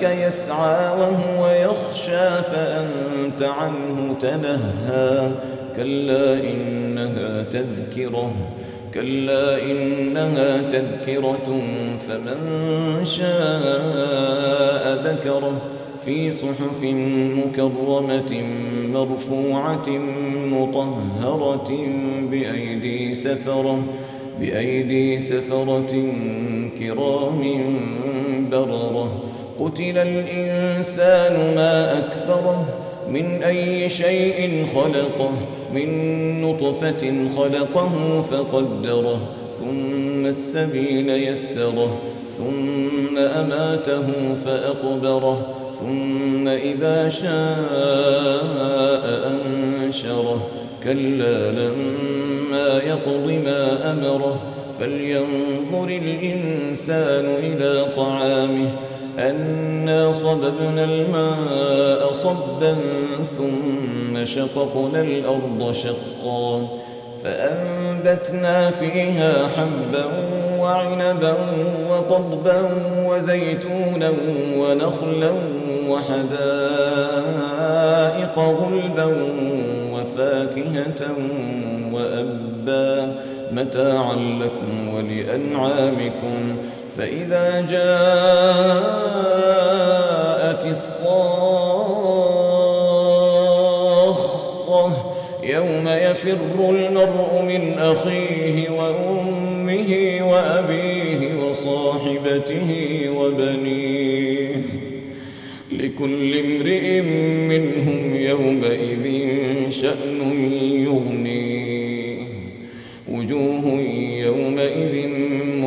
جاءك يسعى وهو يخشى فأنت عنه تنهى. كلا إنها تذكرة كلا إنها تذكرة فمن شاء ذكره. في صحف مكرمة مرفوعة مطهرة بأيدي سفرة بأيدي سفرة كرام بررة. قتل الإنسان ما أكفره من أي شيء خلقه من نطفة خلقه فقدره ثم السبيل يسره ثم أماته فأقبره ثم إذا شاء أنشره. كلا لما يقض ما أمره فلينظر الإنسان إلى طعامه. أنا صببنا الماء صبا ثم شققنا الأرض شقا فأنبتنا فيها حبا وعنبا وقضبا وزيتونا ونخلا وحدائق غلبا وفاكهة وأبا. متاعا لكم ولأنعامكم. فإذا جاءت الصاخة يوم يفر المرء من أخيه وأمه وأبيه وصاحبته وبنيه لكل امرئ منهم يومئذ شأن يغنيه. وجوه يومئذ